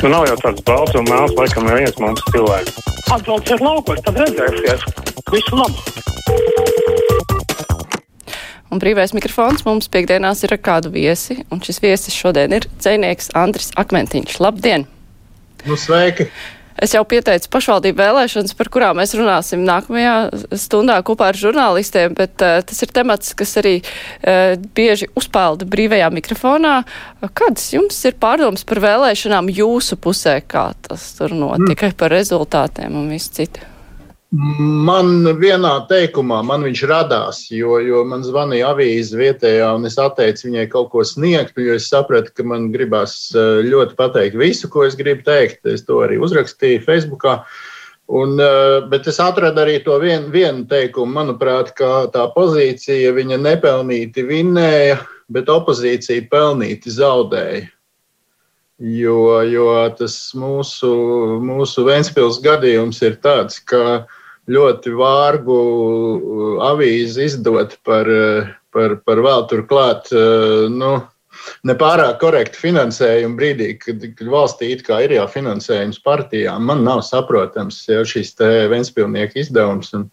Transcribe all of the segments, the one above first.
Nu, nav jau tāds balts un melns, laikam, neviens mums cilvēks. Atbrauciet laukos, tad redzēsies. Visu labu! Un brīvais mikrofons mums piekdienās ir ar kādu viesi, un šis viesis šodien ir dzēnieks Andris Akmentiņš. Labdien! Nu, sveiki! Es jau pieteicu pašvaldību vēlēšanas, par kurām mēs runāsim nākamajā stundā kopā ar žurnālistiem, bet uh, tas ir temats, kas arī uh, bieži uzpelda brīvajā mikrofonā. Kādas jums ir pārdomas par vēlēšanām jūsu pusē, kā tas tur notika, mm. par rezultātiem un visu citu? Man vienā teikumā man viņš radās, jo, jo man zvanīja avīze vietējā, un es atteicu viņai kaut ko sniegt, jo es sapratu, ka man gribās eh, ļoti pateikt visu, ko es gribu teikt. Es to arī uzrakstīju Facebookā. Un, eh, bet es atradu arī to vienu vien teikumu, manuprāt, ka tā pozīcija viņa nepelnīti vinnēja, bet opozīcija pelnīti zaudēja. Jo, jo tas mūsu, mūsu Vēnspils gadījums ir tāds, ka uh, ļoti vārgu uh, avīzi izdot par, uh, par, par vēl turklāt. Uh, nu, Nepārāk korekti finansējumu brīdī, kad, valstī it kā ir jau finansējums partijām, man nav saprotams jau šis te Ventspilnieka izdevums. Un,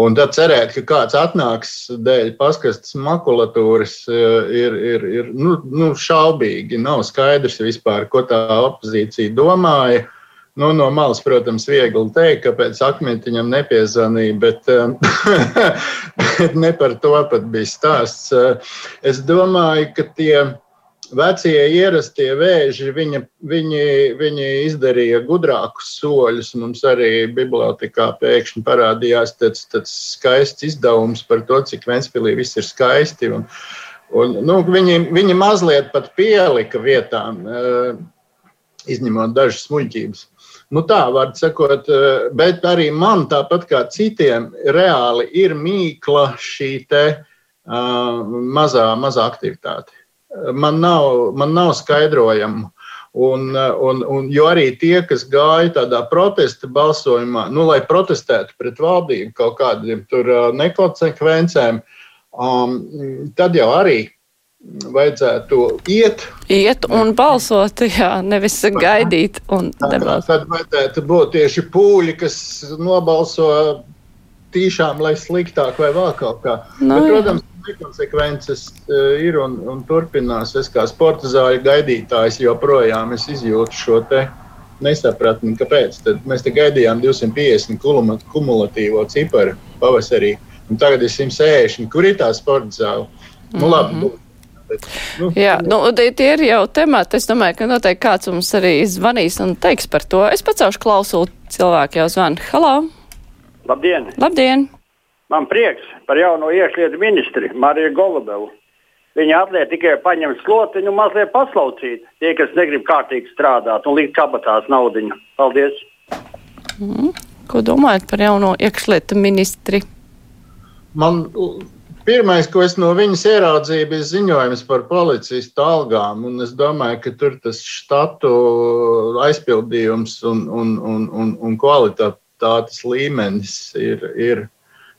un tad cerēt, ka kāds atnāks dēļ paskastas makulatūras, ir, ir, ir nu, nu, šaubīgi. Nav skaidrs vispār, ko tā opozīcija domāja. Nu, no malas, protams, viegli teikt, kāpēc akmentiņam nepiezvanīja, bet, um, bet ne par to pat bija stāsts. Uh, es domāju, ka tie vecie ierastie vēži, viņa, viņi, viņi izdarīja gudrākus soļus. Mums arī bibliotekā pēkšņi parādījās tāds, tāds skaists izdevums par to, cik Ventspīlī viss ir skaisti. Un, un, nu, viņi, viņi mazliet pat pielika vietām, uh, izņemot dažas muļķības. Nu, tā var sakot, eh, bet arī man, tāpat kā citiem, reāli ir mīkla šī te, uh, mazā, mazā aktivitāte. Man nav, man nav skaidrojumu. Un, un, un, jo arī tie, kas gāja tādā protesta balsojumā, nu, lai protestētu pret valdību kaut kādiem nekonsekvencēm, um, tad jau arī vajadzētu iet. Iet un balsot, jā, nevis gaidīt. Tad, tad vajadzētu būt tieši pūļi, kas nobalso tīšām, lai sliktāk vai vēl kaut kā. No, nu, Bet, protams, nekonsekvences eh, ir un, un turpinās. Es kā sporta zāļu gaidītājs joprojām izjūtu šo te nesapratni, kāpēc. Tad mēs te gaidījām 250 kumulatīvo ciparu pavasarī, un tagad ir 160. Kur ir tā sporta zāle? Nu, labi, mm -hmm. Bet, nu, Jā, nu, tie ir jau temati. Es domāju, ka noteikti kāds mums arī zvanīs un teiks par to. Es pacaušu klausulu, cilvēki jau zvana. Halo! Labdien! Labdien! Man prieks par jauno iekšlietu ministri Mariju Golubevu. Viņa atliek tikai paņemt slotiņu un mazliet paslaucīt tie, kas negrib kārtīgi strādāt un likt kabatās naudiņu. Paldies! Mm. Ko domājat par jauno iekšlietu ministri? Man Pirmais, ko es no viņas ieraudzīju, bija ziņojums par policistu algām. Es domāju, ka tur tas štatu aizpildījums un, un, un, un, un kvalitātes līmenis ir, ir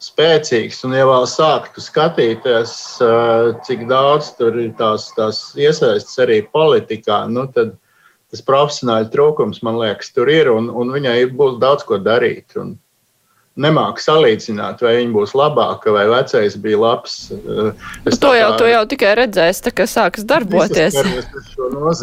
spēcīgs. Un, ja vēl sāktu skatīties, cik daudz tur ir tās, tās iesaistas arī politikā, nu, tad tas profesionāļu trūkums, man liekas, tur ir un, un viņai būs daudz ko darīt. Un, nemāku salīdzināt, vai viņa būs labāka vai vecais bija labs. Eh, es to jau, to jau tikai redzēs, tā kā sākas darboties.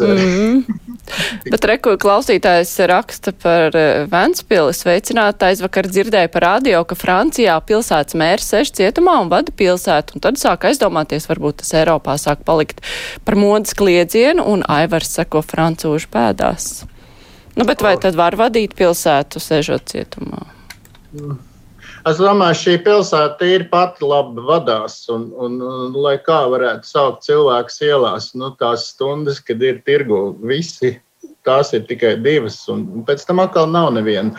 Mm. Bet reku klausītājs raksta par eh, Ventspili sveicināt. Aizvakar dzirdēju par radio, ka Francijā pilsētas mērs sēž cietumā un vada pilsētu. Un tad sāk aizdomāties, varbūt tas Eiropā sāk palikt par modas kliedzienu un Aivars seko francūžu pēdās. Nu, bet vai tad var vadīt pilsētu, sēžot cietumā? Es domāju, šī pilsēta ir pati labi vadās. Un, un, un, lai kā varētu saukt cilvēku ielās, nu, tās stundas, kad ir tirgu visi, tās ir tikai divas. Un, un pēc tam atkal nav neviena.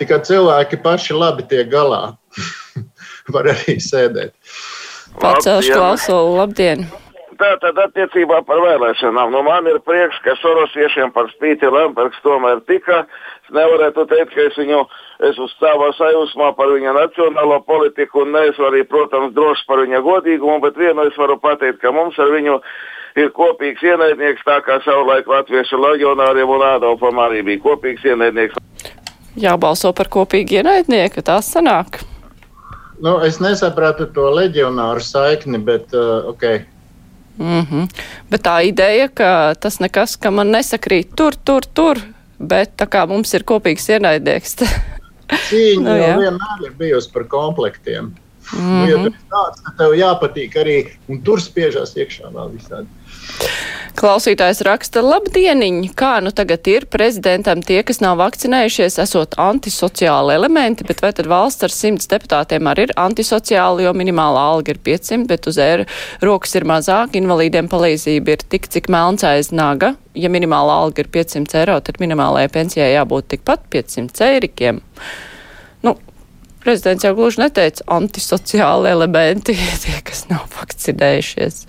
Tikai cilvēki paši labi tiek galā. Var arī sēdēt. Pacelšu klausulu, labdien! Tātad attiecībā par vēlēšanām. Nu, man ir prieks, ka Sorosiešiem par spīti Lembergs tomēr tika. Es nevarētu teikt, ka es viņu es uz savā sajūsmā par viņa nacionālo politiku un neesmu arī, protams, drošs par viņa godīgumu, bet vienu es varu pateikt, ka mums ar viņu ir kopīgs ienaidnieks, tā kā savulaik latviešu leģionāriem un Ādolfam arī bija kopīgs ienaidnieks. Jābalso par kopīgu ienaidnieku, tā sanāk. Nu, es nesapratu to leģionāru saikni, bet uh, ok. Mm -hmm. Bet tā ideja, ka tas nekas, ka man nesakrīt tur, tur, tur, bet tā kā mums ir kopīgs ienaidnieks. Cīņa nu, jau vienmēr ir bijusi par komplektiem. Mm -hmm. nu, ja mhm. tāds, ka tev jāpatīk arī, un tur spiežās iekšā vēl visādi. Klausītājs raksta, labdieniņ, kā nu tagad ir prezidentam tie, kas nav vakcinējušies, esot antisociāli elementi, bet vai tad valsts ar simts deputātiem arī ir antisociāli, jo minimālā alga ir 500, bet uz ēru rokas ir mazāk, invalīdiem palīdzība ir tik, cik melns aiz naga. Ja minimālā alga ir 500 eiro, tad minimālajai pensijai jābūt tikpat 500 eirikiem. Nu, prezidents jau gluži neteica antisociāli elementi, tie, kas nav vakcinējušies.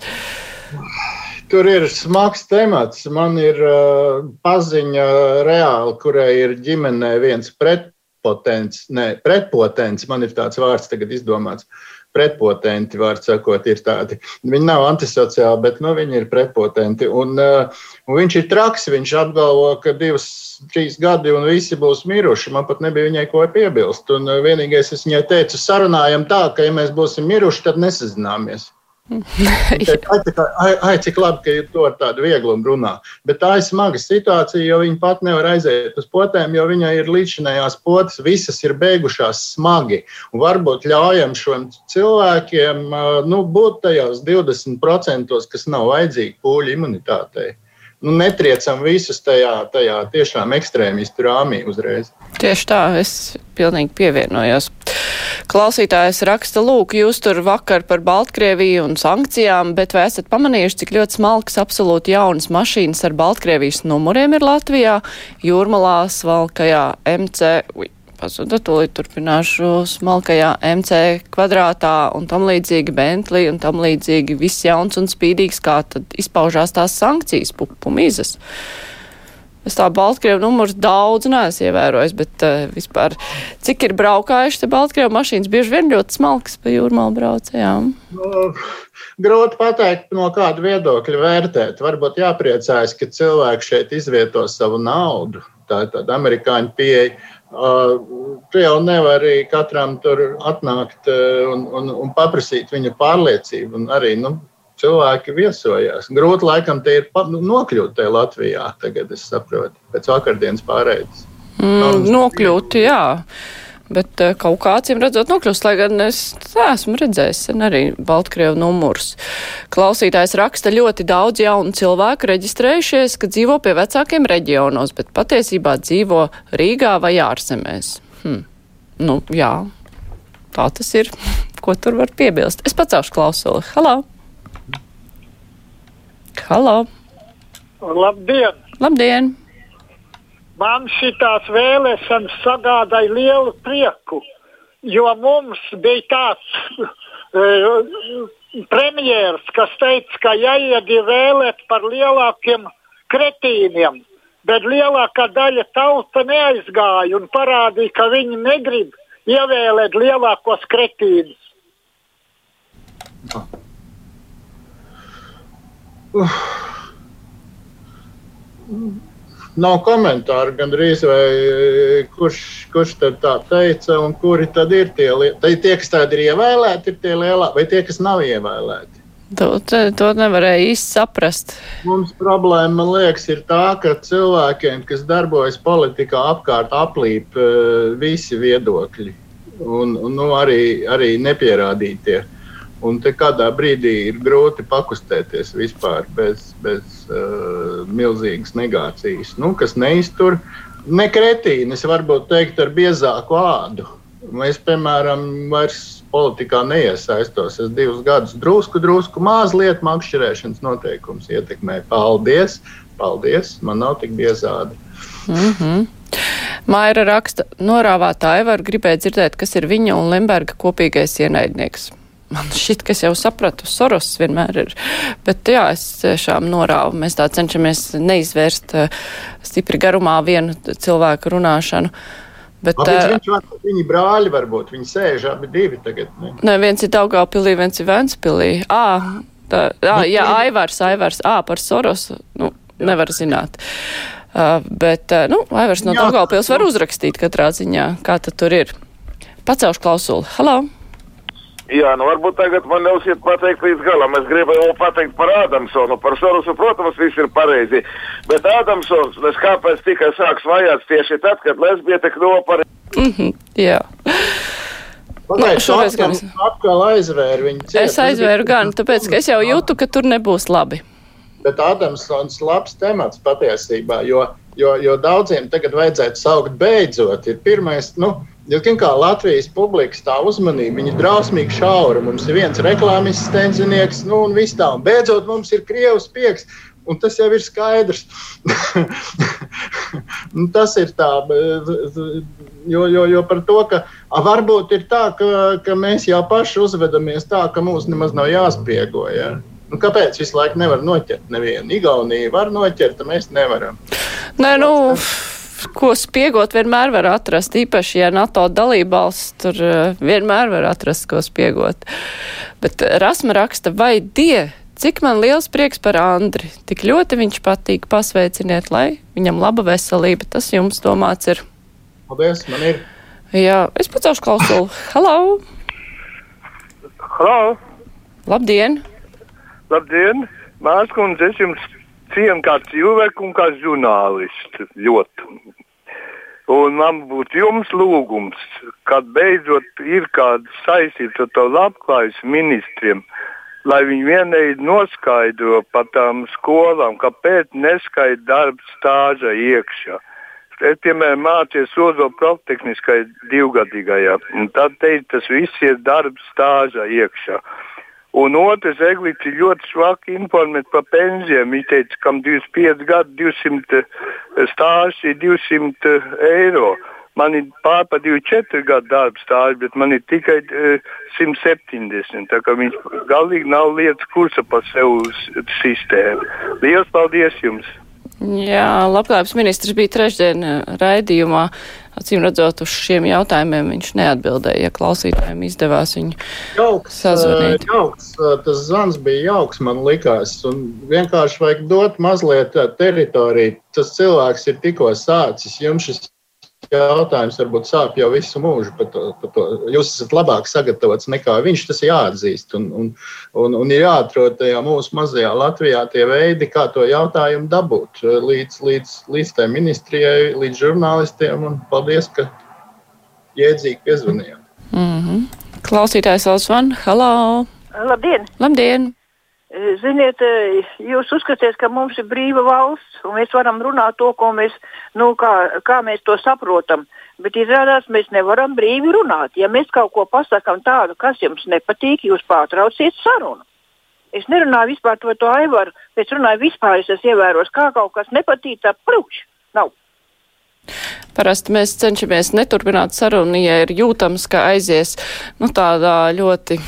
Tur ir smags temats. Man ir uh, paziņa reāli, kurai ir ģimenē viens pretpotents, ne, pretpotents, man ir tāds vārds tagad izdomāts. Pretpotenti, vārds sakot, ir tādi. Viņi nav antisociāli, bet nu, viņi ir pretpotenti. Un, uh, un viņš ir traks. Viņš apgalvo, ka divas, trīs gadi un visi būs miruši. Man pat nebija viņai ko piebilst. Un uh, vienīgais, es viņai teicu, sarunājam tā, ka, ja mēs būsim miruši, tad nesazināmies. ai, ai, cik labi, ka to ar tādu vieglumu runā. Bet tā ir smaga situācija, jo viņa pat nevar aiziet uz potēm, jo viņai ir līdzinājās potes, visas ir beigušās smagi. Un varbūt ļaujam šiem cilvēkiem nu, būt tajos 20%, kas nav vajadzīgi pūļu imunitātei nu, netriecam visus tajā, tajā tiešām ekstrēmistu rāmī uzreiz. Tieši tā, es pilnīgi pievienojos. Klausītājs raksta, lūk, jūs tur vakar par Baltkrieviju un sankcijām, bet vai esat pamanījuši, cik ļoti smalks, absolūti jaunas mašīnas ar Baltkrievijas numuriem ir Latvijā? Jūrmalā, Svalkajā, MC, ui, pazuda, tūlīt turpināšu smalkajā MC kvadrātā un tam līdzīgi Bentley un tam līdzīgi viss jauns un spīdīgs, kā tad izpaužās tās sankcijas pupumīzes. Es tā Baltkrievu numurs daudz neesmu ievērojis, bet uh, vispār, cik ir braukājuši te Baltkrievu mašīnas, bieži vien ļoti smalkas pa jūrmālu braucējām. Nu, grūti pateikt, no kāda viedokļa vērtēt. Varbūt jāpriecājas, ka cilvēki šeit izvieto savu naudu. Tā ir tāda amerikāņu pieeja Tu jau nevari katram tur atnākt un, un, un paprasīt viņa pārliecību. Un arī nu, cilvēki viesojās. Grūti laikam te ir nu, nokļūt tajā Latvijā, tagad es saprotu, pēc vakardienas pārējais. Mm, nokļūt, jā. Bet uh, kaut kā acīm redzot nokļūst, lai gan es esmu redzējis arī Baltkrievu numurus. Klausītājs raksta ļoti daudz jaunu cilvēku reģistrējušies, ka dzīvo pie vecākiem reģionos, bet patiesībā dzīvo Rīgā vai ārzemēs. Hm. Nu, jā, tā tas ir. Ko tur var piebilst? Es pacelšu klausuli. Halo! Halo! Labdien! Labdien! Man šitās vēlēšanas sagādāja lielu prieku, jo mums bija tāds uh, premjeras, kas teica, ka jāiet vēlēt par lielākiem kretīniem, bet lielākā daļa tauta neaizgāja un parādīja, ka viņi negrib ievēlēt lielākos kretīnus. Uh. Nav komentāru gandrīz, vai e, kurš, kurš tad tā teica, un kuri tad ir tie, tie kas tādi ir ievēlēti, ir tie lielākie, vai tie, kas nav ievēlēti. To, to nevarēja īsti saprast. Mums problēma, man liekas, ir tā, ka cilvēkiem, kas darbojas politikā, apkārt aplīp e, visi viedokļi un, un nu, arī, arī nepierādītie. Un te kādā brīdī ir grūti pakustēties vispār bez, bez uh, milzīgas negācijas, nu, kas neiztur ne kretīnis, varbūt teikt, ar biezāku ādu. Es, piemēram, vairs politikā neiesaistos. Es divus gadus drusku, drusku mazliet makšķerēšanas noteikums ietekmēju. Paldies! Paldies! Man nav tik biezādi. Mm -hmm. Maira raksta, norāvātāji var gribēt dzirdēt, kas ir viņa un Lemberga kopīgais ienaidnieks man šķiet, ka es jau sapratu, Soros vienmēr ir. Bet jā, es tiešām norāvu. Mēs tā cenšamies neizvērst uh, stipri garumā vienu cilvēku runāšanu. Bet, uh, viņš var, viņi brāļi varbūt, viņi sēž abi divi tagad. Ne? Nē, viens ir Daugavpilī, viens ir Ventspilī. Ā, Tā, jā, jā, Aivars, Aivars, ā, par Sorosu, nu, nevar zināt. Uh, bet, uh, nu, Aivars no Daugavpils var uzrakstīt katrā ziņā, kā tad tur ir. Pacelšu klausuli. Halo! Jā, nu varbūt tagad man ļausiet pateikt līdz galam. Es gribēju pateikt par Ādamsonu. Par Sorosu, protams, viss ir pareizi. Bet Ādamsons, kāpēc tika sāks vajāts tieši tad, kad lesbiete kļuva par. Mm -hmm, jā. Pagaidiet, nu, šoreiz gan. Atkal aizvēru viņu ciet. Es aizvēru gan, tāpēc, ka es jau jūtu, ka tur nebūs labi. Bet Ādamsons labs temats patiesībā, jo, jo, jo daudziem tagad vajadzētu saukt beidzot. Ir pirmais, nu, Diezgan kā Latvijas publikas tā uzmanība, viņa drausmīgi šaura. Mums ir viens reklāmists, stenzinieks, nu un viss tā. Un beidzot mums ir Krievijas pieks, un tas jau ir skaidrs. nu, tas ir tā, jo, jo, jo par to, ka a, varbūt ir tā, ka, ka mēs jau paši uzvedamies tā, ka mums nemaz nav jāspiego. Ja? Nu, kāpēc visu laiku nevar noķert nevienu? Igaunija var noķert, mēs nevaram. Nē, nu ko spiegot, vienmēr var atrast. Īpaši, ja NATO dalībvalsts tur uh, vienmēr var atrast, ko spiegot. Bet Rasma raksta, vai die, cik man liels prieks par Andri. Tik ļoti viņš patīk pasveiciniet, lai viņam laba veselība. Tas jums domāts ir. Paldies, man ir. Jā, es pacelšu klausulu. Halo! Halo! Labdien! Labdien! Māskundze, es jums cienu kā cilvēku un kā žurnālistu ļoti. Un man būtu jums lūgums, kad beidzot ir kāda saistīta ar to labklājības ministriem, lai viņi vienīgi noskaidro par tām skolām, kāpēc neskaidro darba stāža iekšā. Es, piemēram, mācījos Ozo profitehniskajā divgadīgajā, un tad teica, tas viss ir darba stāža iekšā. Un otrs, Eglīts ļoti svaki informēt par pensijām. Viņš teica, kam 25 gadi, 200 stāsts ir 200 eiro. Man ir pārpa 24 gadu darba stāsts, bet man ir tikai uh, 170. Tā kā viņš galīgi nav lietas kursa par sev sistēmu. Lielas paldies jums! Jā, labklājības ministrs bija trešdien raidījumā. Acīm redzot, uz šiem jautājumiem viņš neatbildēja, ja klausītājiem izdevās viņu jauks, sazvanīt. Jauks, tas zvans bija jauks, man likās, un vienkārši vajag dot mazliet teritoriju. Tas cilvēks ir tikko sācis, jums šis jautājums varbūt sāp jau visu mūžu. Par to. Jūs esat labāk sagatavots nekā viņš. Tas ir jāatzīst. Un, un, un, un ir jāatrod tajā mūsu mazajā Latvijā tie veidi, kā to jautājumu dabūt līdz, līdz, līdz tai ministrijai, līdz žurnālistiem. Un paldies, ka jēdzīgi piezvanījāt. Mm -hmm. Klausītājs vēl zvan. Halo! Labdien! Labdien! Ziniet, jūs uzskatiet, ka mums ir brīva valsts, un mēs varam runāt to, mēs, nu, kā, kā mēs to saprotam. Bet izrādās, mēs nevaram brīvi runāt. Ja mēs kaut ko pasakām tādu, kas jums nepatīk, jūs pārtrauciet sarunu. Es nerunāju vispār to, to aivaru, es runāju vispār, es esmu ievērojis, kā kaut kas nepatīk, tā prūš. Nav. Parasti mēs cenšamies neturpināt sarunu, ja ir jūtams, ka aizies nu, tādā ļoti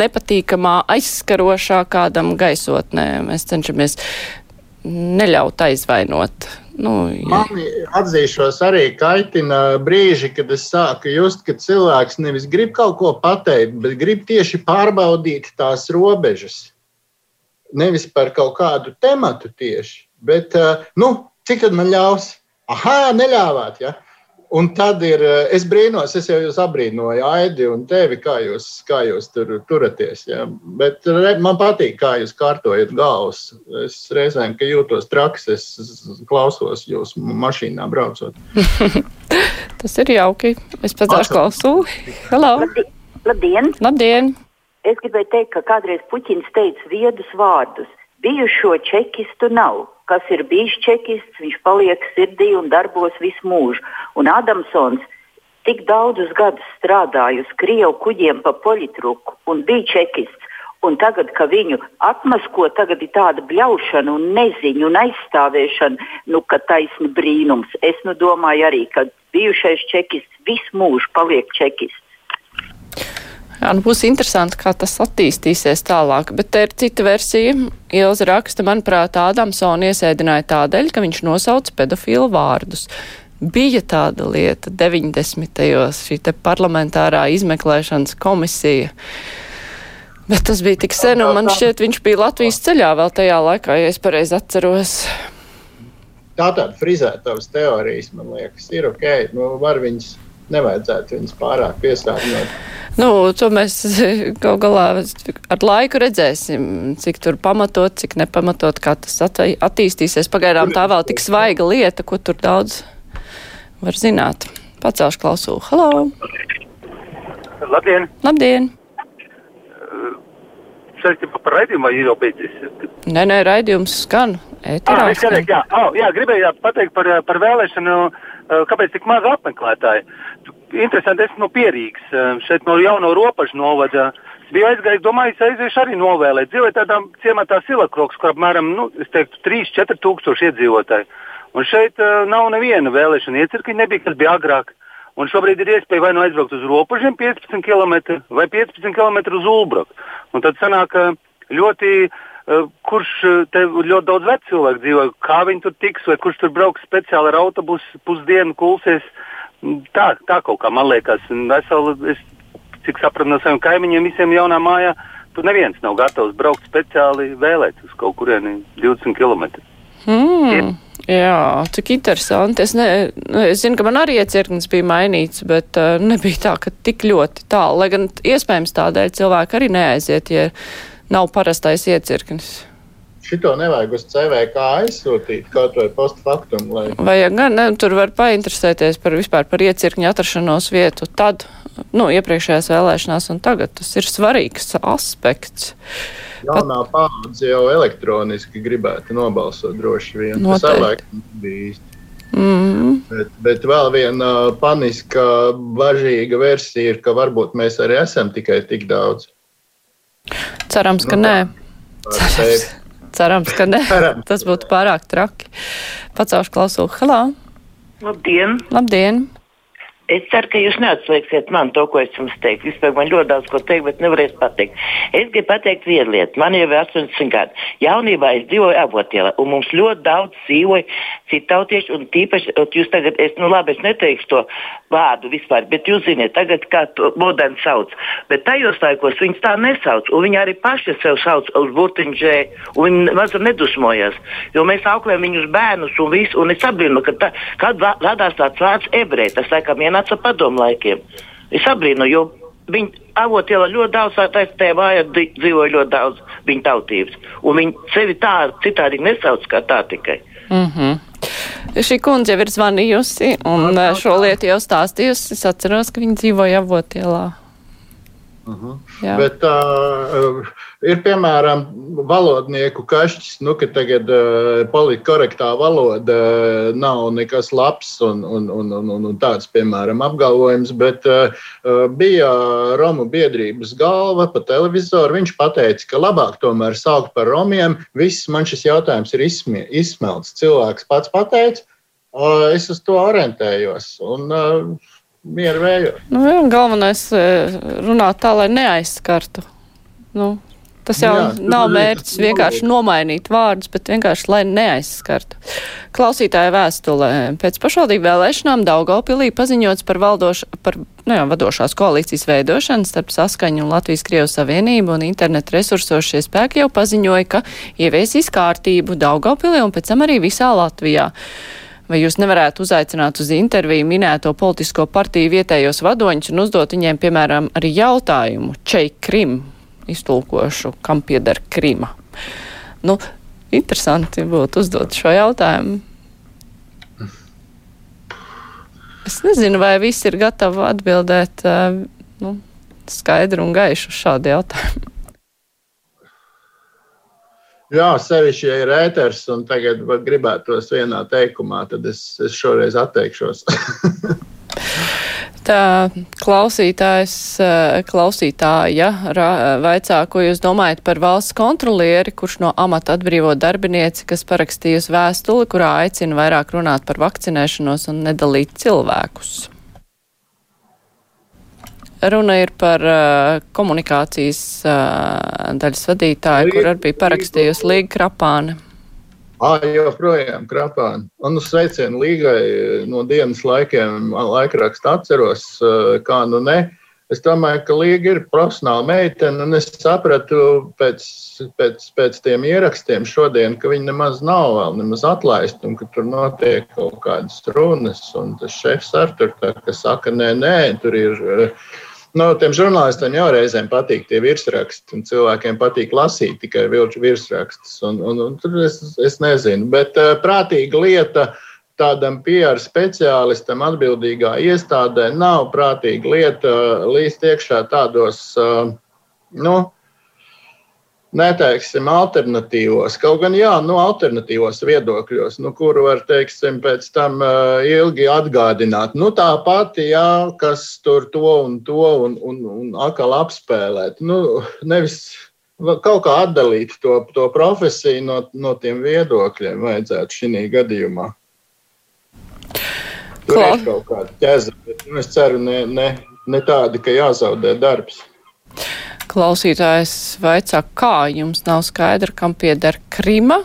nepatīkamā, aizskarošā kādam gaisotnē. Mēs cenšamies neļaut aizvainot. Nu, ja. Mani atzīšos arī kaitina brīži, kad es sāku just, ka cilvēks nevis grib kaut ko pateikt, bet grib tieši pārbaudīt tās robežas. Nevis par kaut kādu tematu tieši, bet nu, cik tad man ļaus? Ah, neļāvāt. Ja? Un tad ir, eh, es brīnos, es jau jūs abrīnoju, Aidi, un tevi, kā jūs, kā jūs tur turaties. Ja? Bet man patīk, kā jūs kārtojat galvas. Es reizēm, ka jūtos traks, es klausos jūs mašīnā braucot. Tas ir jauki. Es pats ar klausuli. Hello! Labdien! Labdien! Es gribēju teikt, ka kādreiz Puķins teica viedus vārdus. Bijušo čekistu nav kas ir bijis čekists, viņš paliek sirdī un darbos visu mūžu. Un Adamsons tik daudzus gadus strādāja uz Krievu kuģiem pa politruku un bija čekists. Un tagad, kad viņu atmasko, tagad ir tāda bļaušana un neziņa un aizstāvēšana, nu, ka taisni brīnums. Es nu domāju arī, ka bijušais čekists visu mūžu paliek čekists. Jā, nu būs interesanti, kā tas attīstīsies tālāk, bet te ir cita versija. Ilza raksta, manuprāt, Ādamsona iesēdināja tādēļ, ka viņš nosauca pedofilu vārdus. Bija tāda lieta 90. šī te parlamentārā izmeklēšanas komisija. Bet tas bija tik sen, un man šķiet, viņš bija Latvijas ceļā vēl tajā laikā, ja es pareizi atceros. Tā tāda frizētavas teorijas, man liekas, ir ok. Nu, var viņas, nevajadzētu viņas pārāk piesārņot. Nu, to mēs gal galā ar laiku redzēsim, cik tur pamatot, cik nepamatot, kā tas attīstīsies. Pagaidām tā vēl tik svaiga lieta, ko tur daudz var zināt. Pacelšu klausulu. Halo! Labdien! Labdien! Saistībā par raidījumu vai ir jau beidzies? Nē, nē, raidījums skan. Ēterā ah, skan. Jā, oh, jā, gribēju pateikt par, par vēlēšanu, kāpēc tik maz apmeklētāji. Interesanti, esmu no Pierīgas, šeit no jauno ropažu novada. Bija aizgājis, domāju, aiziešu arī novēlēt. Dzīvoju tādā ciematā Silakroks, kur apmēram, nu, es teiktu, 3-4 tūkstoši iedzīvotāji. Un šeit uh, nav neviena vēlēšana iecirkņa, nebija, kas bija agrāk. Un šobrīd ir iespēja vai nu aizbraukt uz robežiem 15 km vai 15 km uz Ulbraku. Un tad sanāk ļoti, uh, kurš te ļoti daudz vecu cilvēku dzīvo, kā viņi tur tiks, vai kurš tur brauks speciāli ar autobusu pusdienu kulsies. Tā, tā kaut kā man liekas, veseli, es, cik sapratu no saviem kaimiņiem, visiem jaunā mājā, tur neviens nav gatavs braukt speciāli vēlēt uz kaut kurieni 20 km. Mm. Jā, cik interesanti. Es, ne, nu, es zinu, ka man arī iecirknis bija mainīts, bet uh, nebija tā, ka tik ļoti tālu. Lai gan iespējams tādēļ cilvēki arī neaiziet, ja nav parastais iecirknis. Šito nevajag uz CVK aizsūtīt, kaut vai postfaktum. Lai... Vajag gan, ne, tur var painteresēties par vispār par iecirkņu atrašanos vietu tad, nu, iepriekšējās vēlēšanās un tagad. Tas ir svarīgs aspekts. Jaunā Pat... paudze jau elektroniski gribētu nobalsot droši vien. Noteikti. Tas savāk bija īsti. Mm bet, bet vēl viena paniska, bažīga versija ir, ka varbūt mēs arī esam tikai tik daudz. Cerams, ka nu, nē. Cerams, cerams, ka nē. Cerams. Tas būtu pārāk traki. Pacaušu klausulu. Halā! Labdien! Labdien! Es ceru, ka jūs neatslēgsiet man to, ko es jums teiktu. Vispār man ļoti daudz ko teikt, bet nevarēs pateikt. Es gribu pateikt vienu lietu. Man jau ir 80 gadi. Jaunībā es dzīvoju avotielā, un mums ļoti daudz dzīvoja citautieši, un tīpaši, jūs tagad, es, nu labi, es neteikšu to vārdu vispār, bet jūs ziniet, tagad kā to moderni sauc. Bet tajos laikos viņas tā nesauc, un viņi arī paši sev sauc uz burtiņģē, un viņi mazliet nedusmojas. Jo mēs auklējam viņus bērnus un visu, un es apbrīnu, ka tā, kad radās tāds vārds ebreji, tas laikam ienāca padomu laikiem. Es apbrīnu, jo viņi avotielā ļoti daudz, tajā mājā dzīvoja ļoti daudz viņa tautības, un viņi sevi tā citādi nesauc kā tā tikai. Mm -hmm. Šī kundze jau ir zvanījusi un šo lietu jau stāstījusi. Es atceros, ka viņa dzīvoja avotielā. Uh mhm. -huh. Bet uh, ir piemēram valodnieku kašķis, nu, ka tagad uh, politkorektā valoda uh, nav nekas labs un, un, un, un, un, un tāds, piemēram, apgalvojums, bet uh, bija Romu biedrības galva pa televizoru. Viņš teica, ka labāk tomēr saukt par romiem. Viss man šis jautājums ir izsmie, izsmelts. Cilvēks pats pateica, uh, es uz to orientējos. Un, uh, mieru vējos. Nu, jā, galvenais eh, runāt tā, lai neaizskartu. Nu, tas jau jā, nav mērķis vienkārši nomainīt vārdus, bet vienkārši, lai neaizskartu. Klausītāja vēstulē pēc pašvaldību vēlēšanām Daugaupilī paziņots par, valdoš, par nu jā, vadošās koalīcijas veidošanu starp Saskaņu un Latvijas Krievijas Savienību un internetu resursos šie spēki jau paziņoja, ka ieviesīs kārtību Daugaupilī un pēc tam arī visā Latvijā. Vai jūs nevarētu uzaicināt uz interviju minēto politisko partiju vietējos vadoņus un uzdot viņiem, piemēram, arī jautājumu Čei Krim, iztulkošu, kam pieder Krima? Nu, interesanti būtu uzdot šo jautājumu. Es nezinu, vai visi ir gatavi atbildēt eh, nu, skaidru un gaišu šādu jautājumu. Jā, sevišķi, ja ir ēters un tagad gribētos vienā teikumā, tad es, es šoreiz atteikšos. Tā klausītājs, eh, klausītāja vaicā, ko jūs domājat par valsts kontrolieri, kurš no amata atbrīvo darbinieci, kas parakstījusi vēstuli, kurā aicina vairāk runāt par vakcinēšanos un nedalīt cilvēkus. Runa ir par uh, komunikācijas uh, daļas vadītāju, kur arī bija parakstījusi Līga Krapāne. Ah, joprojām krapāni. Un uz sveicienu līgai no dienas laikiem laikrakstu atceros, kā nu ne. Es domāju, ka Līga ir profesionāla meitene, un es sapratu pēc, pēc, pēc tiem ierakstiem šodien, ka viņa nemaz nav vēl nemaz atlaista, un ka tur notiek kaut kādas runas, un tas šefs Artur, tā, kas saka, nē, nē, tur ir. Nu, tiem žurnālistiem jau reizēm patīk tie virsraksti, un cilvēkiem patīk lasīt tikai vilču virsrakstus. Un, un, un tur es, es nezinu, bet uh, prātīga lieta uh, tādam PR speciālistam, atbildīgā iestādē, nav prātīga lieta līst iekšā tādos, nu, neteiksim, alternatīvos, kaut gan jā, nu, alternatīvos viedokļos, nu, kuru var, teiksim, pēc tam uh, ilgi atgādināt. Nu, tā pati, jā, kas tur to un to un, un, un atkal apspēlēt. Nu, nevis kaut kā atdalīt to, to profesiju no, no tiem viedokļiem vajadzētu šī gadījumā. Tur Klau. ir kaut kāda ķēze, bet nu, es ceru, ne, ne, ne tāda, ka jāzaudē darbs. Klausītājs vaicā, kā jums nav skaidra, kam pieder Krima?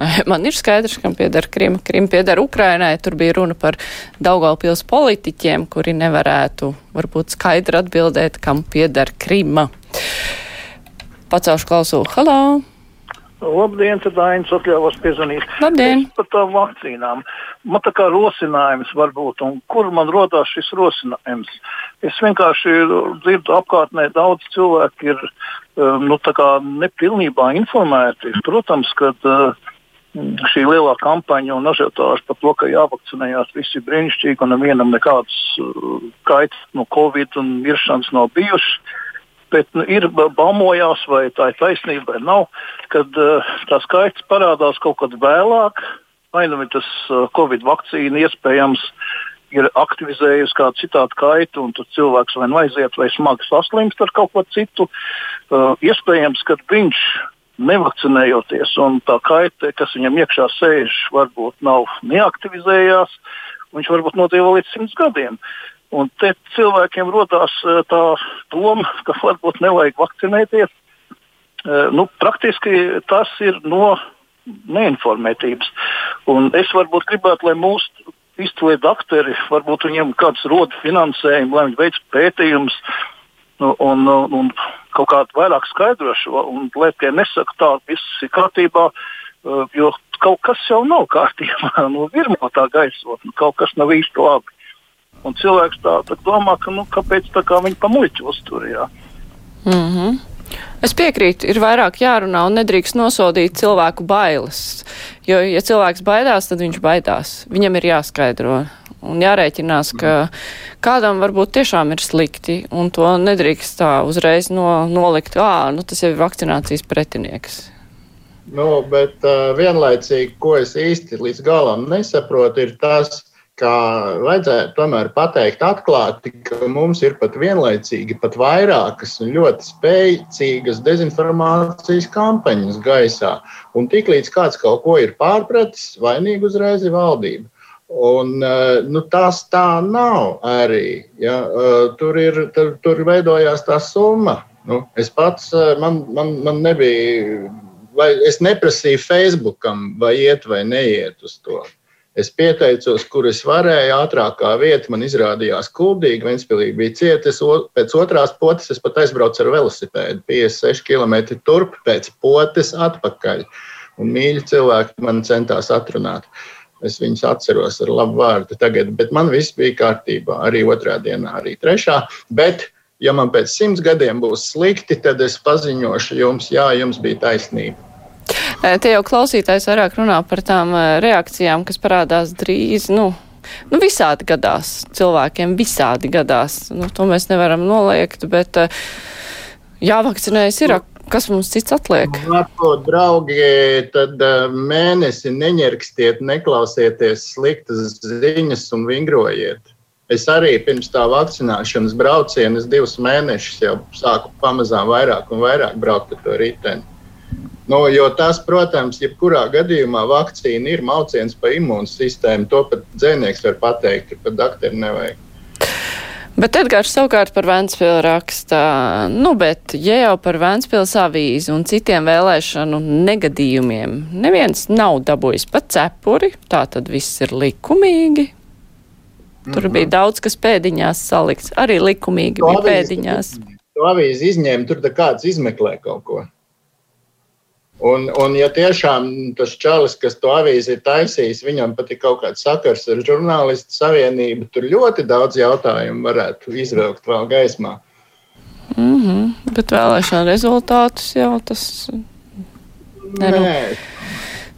Man ir skaidrs, kam pieder Krima. Krima pieder Ukrainai. Tur bija runa par Daugaupils politiķiem, kuri nevarētu varbūt skaidri atbildēt, kam pieder Krima. Pacaušu klausu. Halo! Labdien, tad Ainas atļāvos piezvanīt. Labdien! Es par tām vakcīnām. Man tā kā rosinājums varbūt, un kur man rodās šis rosinājums? Es vienkārši dzirdu apkārtnē daudz cilvēku ir um, nu, nepilnībā informēti. Protams, ka uh, šī lielā kampaņa un ažiotāža par to, ka jāvakcinējās visi brīnišķīgi un nevienam nekādas uh, kaitas no Covid un miršanas nav bijušas bet nu, ir baumojās, vai tā ir taisnība vai nav, kad uh, tā skaits parādās kaut kad vēlāk. Vai nu tas uh, Covid vakcīna iespējams ir aktivizējusi kādu citādu kaitu, un tad cilvēks vai nu aiziet, vai smagi saslimst ar kaut ko citu. Uh, iespējams, ka viņš nevakcinējoties, un tā kaita, kas viņam iekšā sēž, varbūt nav neaktivizējās, viņš varbūt nodzīvo līdz simts gadiem. Un te cilvēkiem rodās eh, tā doma, ka varbūt nevajag vakcinēties. Eh, nu, praktiski tas ir no neinformētības. Un es varbūt gribētu, lai mūsu izcili doktori, varbūt viņiem kāds roda finansējumu, lai viņi veic pētījumus nu, un, un, un kaut kādu vairāk skaidro šo, un lai tie nesaka tā, viss ir kārtībā, eh, jo kaut kas jau nav kārtībā, nu, virmo tā gaisotne, kaut kas nav īsti labi. Un cilvēks tā, tā domā, ka nu, kāpēc tā kā viņi pa muļķu uztur. Jā. Mm -hmm. Es piekrītu, ir vairāk jārunā un nedrīkst nosodīt cilvēku bailes. Jo, ja cilvēks baidās, tad viņš baidās. Viņam ir jāskaidro un jārēķinās, ka kādam varbūt tiešām ir slikti, un to nedrīkst tā uzreiz no, nolikt, ā, nu tas jau ir vakcinācijas pretinieks. Nu, bet uh, vienlaicīgi, ko es īsti līdz galam nesaprotu, ir tas, ka vajadzētu tomēr pateikt atklāti, ka mums ir pat vienlaicīgi pat vairākas ļoti spēcīgas dezinformācijas kampaņas gaisā. Un tiklīdz kāds kaut ko ir pārpratis, vainīgi uzreiz ir valdība. Un, eh, nu, tas tā nav arī. Ja? Eh, tur, ir, tur, tur veidojās tā summa. Nu, es pats, eh, man, man, man nebija, vai es neprasīju Facebookam, vai iet vai neiet uz to. Es pieteicos, kur es varēju, ātrākā vieta man izrādījās kuldīgi. Ventspīlī bija cieta. Pēc otrās potes es pat aizbraucu ar velosipēdu 56 km turp, pēc potes atpakaļ. Un mīļi cilvēki man centās atrunāt. Es viņus atceros ar labu vārdu tagad, bet man viss bija kārtībā. Arī otrā dienā, arī trešā. Bet, ja man pēc simts gadiem būs slikti, tad es paziņošu jums, jā, jums bija taisnība. Te jau klausītājs vairāk runā par tām reakcijām, kas parādās drīz. Nu, Nu, visādi gadās, cilvēkiem visādi gadās. Nu, to mēs nevaram noliegt, bet jāvakcinējas ir. Kas mums cits atliek? Lato, draugi, tad mēnesi neņerkstiet, neklausieties sliktas ziņas un vingrojiet. Es arī pirms tā vakcināšanas brauciena, es divus mēnešus jau sāku pamazām vairāk un vairāk braukt ar to riteni. Nu, jo tas, protams, jebkurā gadījumā vakcīna ir mauciens pa imūnsistēmu. To pat dzēnieks var pateikt, pat doktori nevajag. Bet Edgars savukārt par Vēnspili raksta, nu, bet ja jau par Vēnspils avīzi un citiem vēlēšanu negadījumiem neviens nav dabūjis pat cepuri, tā tad viss ir likumīgi. Tur mm -hmm. bija daudz, kas pēdiņās salikts. Arī likumīgi to bija pēdiņās. To avīzi izņēma, tur kāds izmeklē kaut ko. Un, un, ja tiešām tas čalis, kas to avīzi ir taisījis, viņam pat ir kaut kāds sakars ar žurnālistu savienību, tur ļoti daudz jautājumu varētu izvilkt vēl gaismā. Mm -hmm. Bet vēlēšana rezultātus jau tas neru. Nē.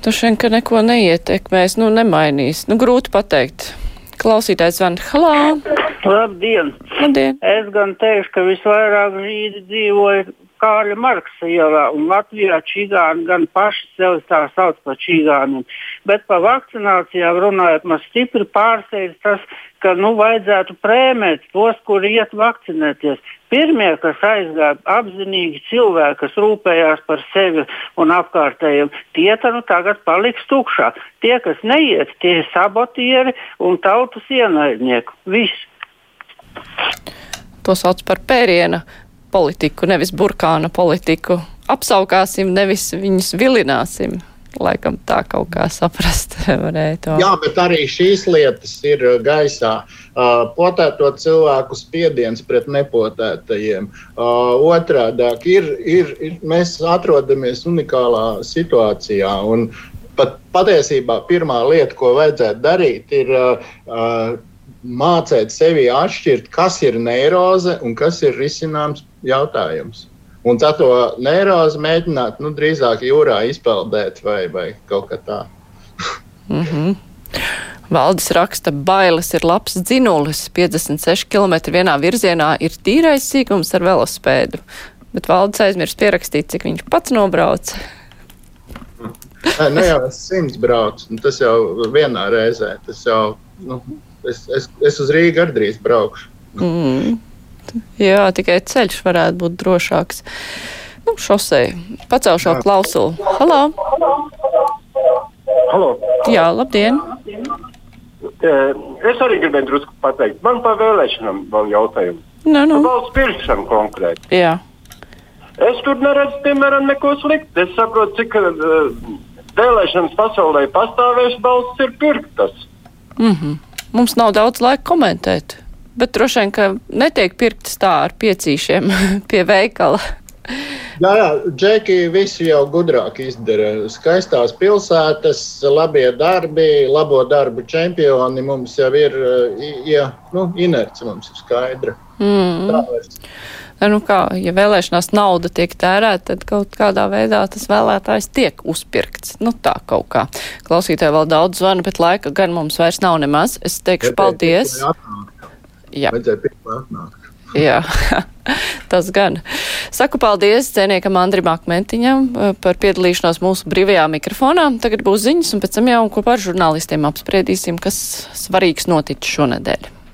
Tas šeit neko neietekmēs, nu nemainīs. Nu, grūti pateikt. Klausītājs zvan. Halā! Labdien! Labdien! Es gan teikšu, ka visvairāk žīdi dzīvoja Kārļa Marksa ielā, un Latvijā čigāni gan paši sevi tā sauc par čigāniem. Bet par vakcinācijām runājot, man stipri pārsteidz tas, ka nu vajadzētu prēmēt tos, kuri iet vakcinēties. Pirmie, kas aizgāja apzinīgi cilvēki, kas rūpējās par sevi un apkārtējiem, tie nu tagad paliks tukšā. Tie, kas neiet, tie ir sabotieri un tautas ienaidnieki. Viss. To sauc par pērienu politiku, nevis burkāna politiku. Apsaukāsim, nevis viņus vilināsim. Laikam tā kaut kā saprast varēja to. Jā, bet arī šīs lietas ir gaisā. Uh, potēto cilvēku spiediens pret nepotētajiem. Uh, otrādāk ir, ir, ir, mēs atrodamies unikālā situācijā. Un pat patiesībā pirmā lieta, ko vajadzētu darīt, ir uh, mācīt sevi atšķirt, kas ir neiroze un kas ir risināms jautājums. Un tā to neirozi mēģināt nu, drīzāk jūrā izpeldēt vai, vai kaut kā tā. mm -hmm. Valdis raksta, bailes ir labs dzinulis. 56 km vienā virzienā ir tīrais sīkums ar velospēdu. Bet Valdis aizmirst pierakstīt, cik viņš pats nobrauc. Nē, ne jau es simts braucu, tas jau vienā reizē. Tas jau, nu, es, es, es uz Rīgā arī drīz braukšu. Mm. Jā, tikai ceļš varētu būt drošāks. Nu, šosei. Pacelšu klausulu. Halo! Halo! Jā, labdien! Es arī gribēju drusku pateikt. Man par vēlēšanām vēl jautājumu. Nu, nu. Valsts pirkšana konkrēti. Jā. Es tur neredzu, piemēram, neko sliktu. Es saprotu, cik uh, vēlēšanas pasaulē pastāvēs, balsts ir pirktas. Mm -hmm. Mums nav daudz laika komentēt. Bet droši vien, ka netiek pirktas tā ar piecīšiem pie veikala. Jā, jā, Džeki visi jau gudrāk izdara. Skaistās pilsētas, labie darbi, labo darbu čempioni mums jau ir, ja, nu, inerce mums ir skaidra. Mm. Tā nu kā, ja vēlēšanās nauda tiek tērēta, tad kaut kādā veidā tas vēlētājs tiek uzpirkts. Nu tā kaut kā. Klausītāji vēl daudz zvana, bet laika gan mums vairs nav nemaz. Es teikšu paldies. Jā. Vajadzēja pirmā atnākt. Jā, tas gan. Saku paldies cienīkam Andrim Akmentiņam eh, par piedalīšanos mūsu brīvajā mikrofonā. Tagad būs ziņas, un pēc tam jau kopā ar žurnālistiem apspriedīsim, kas svarīgs noticis šonedēļ.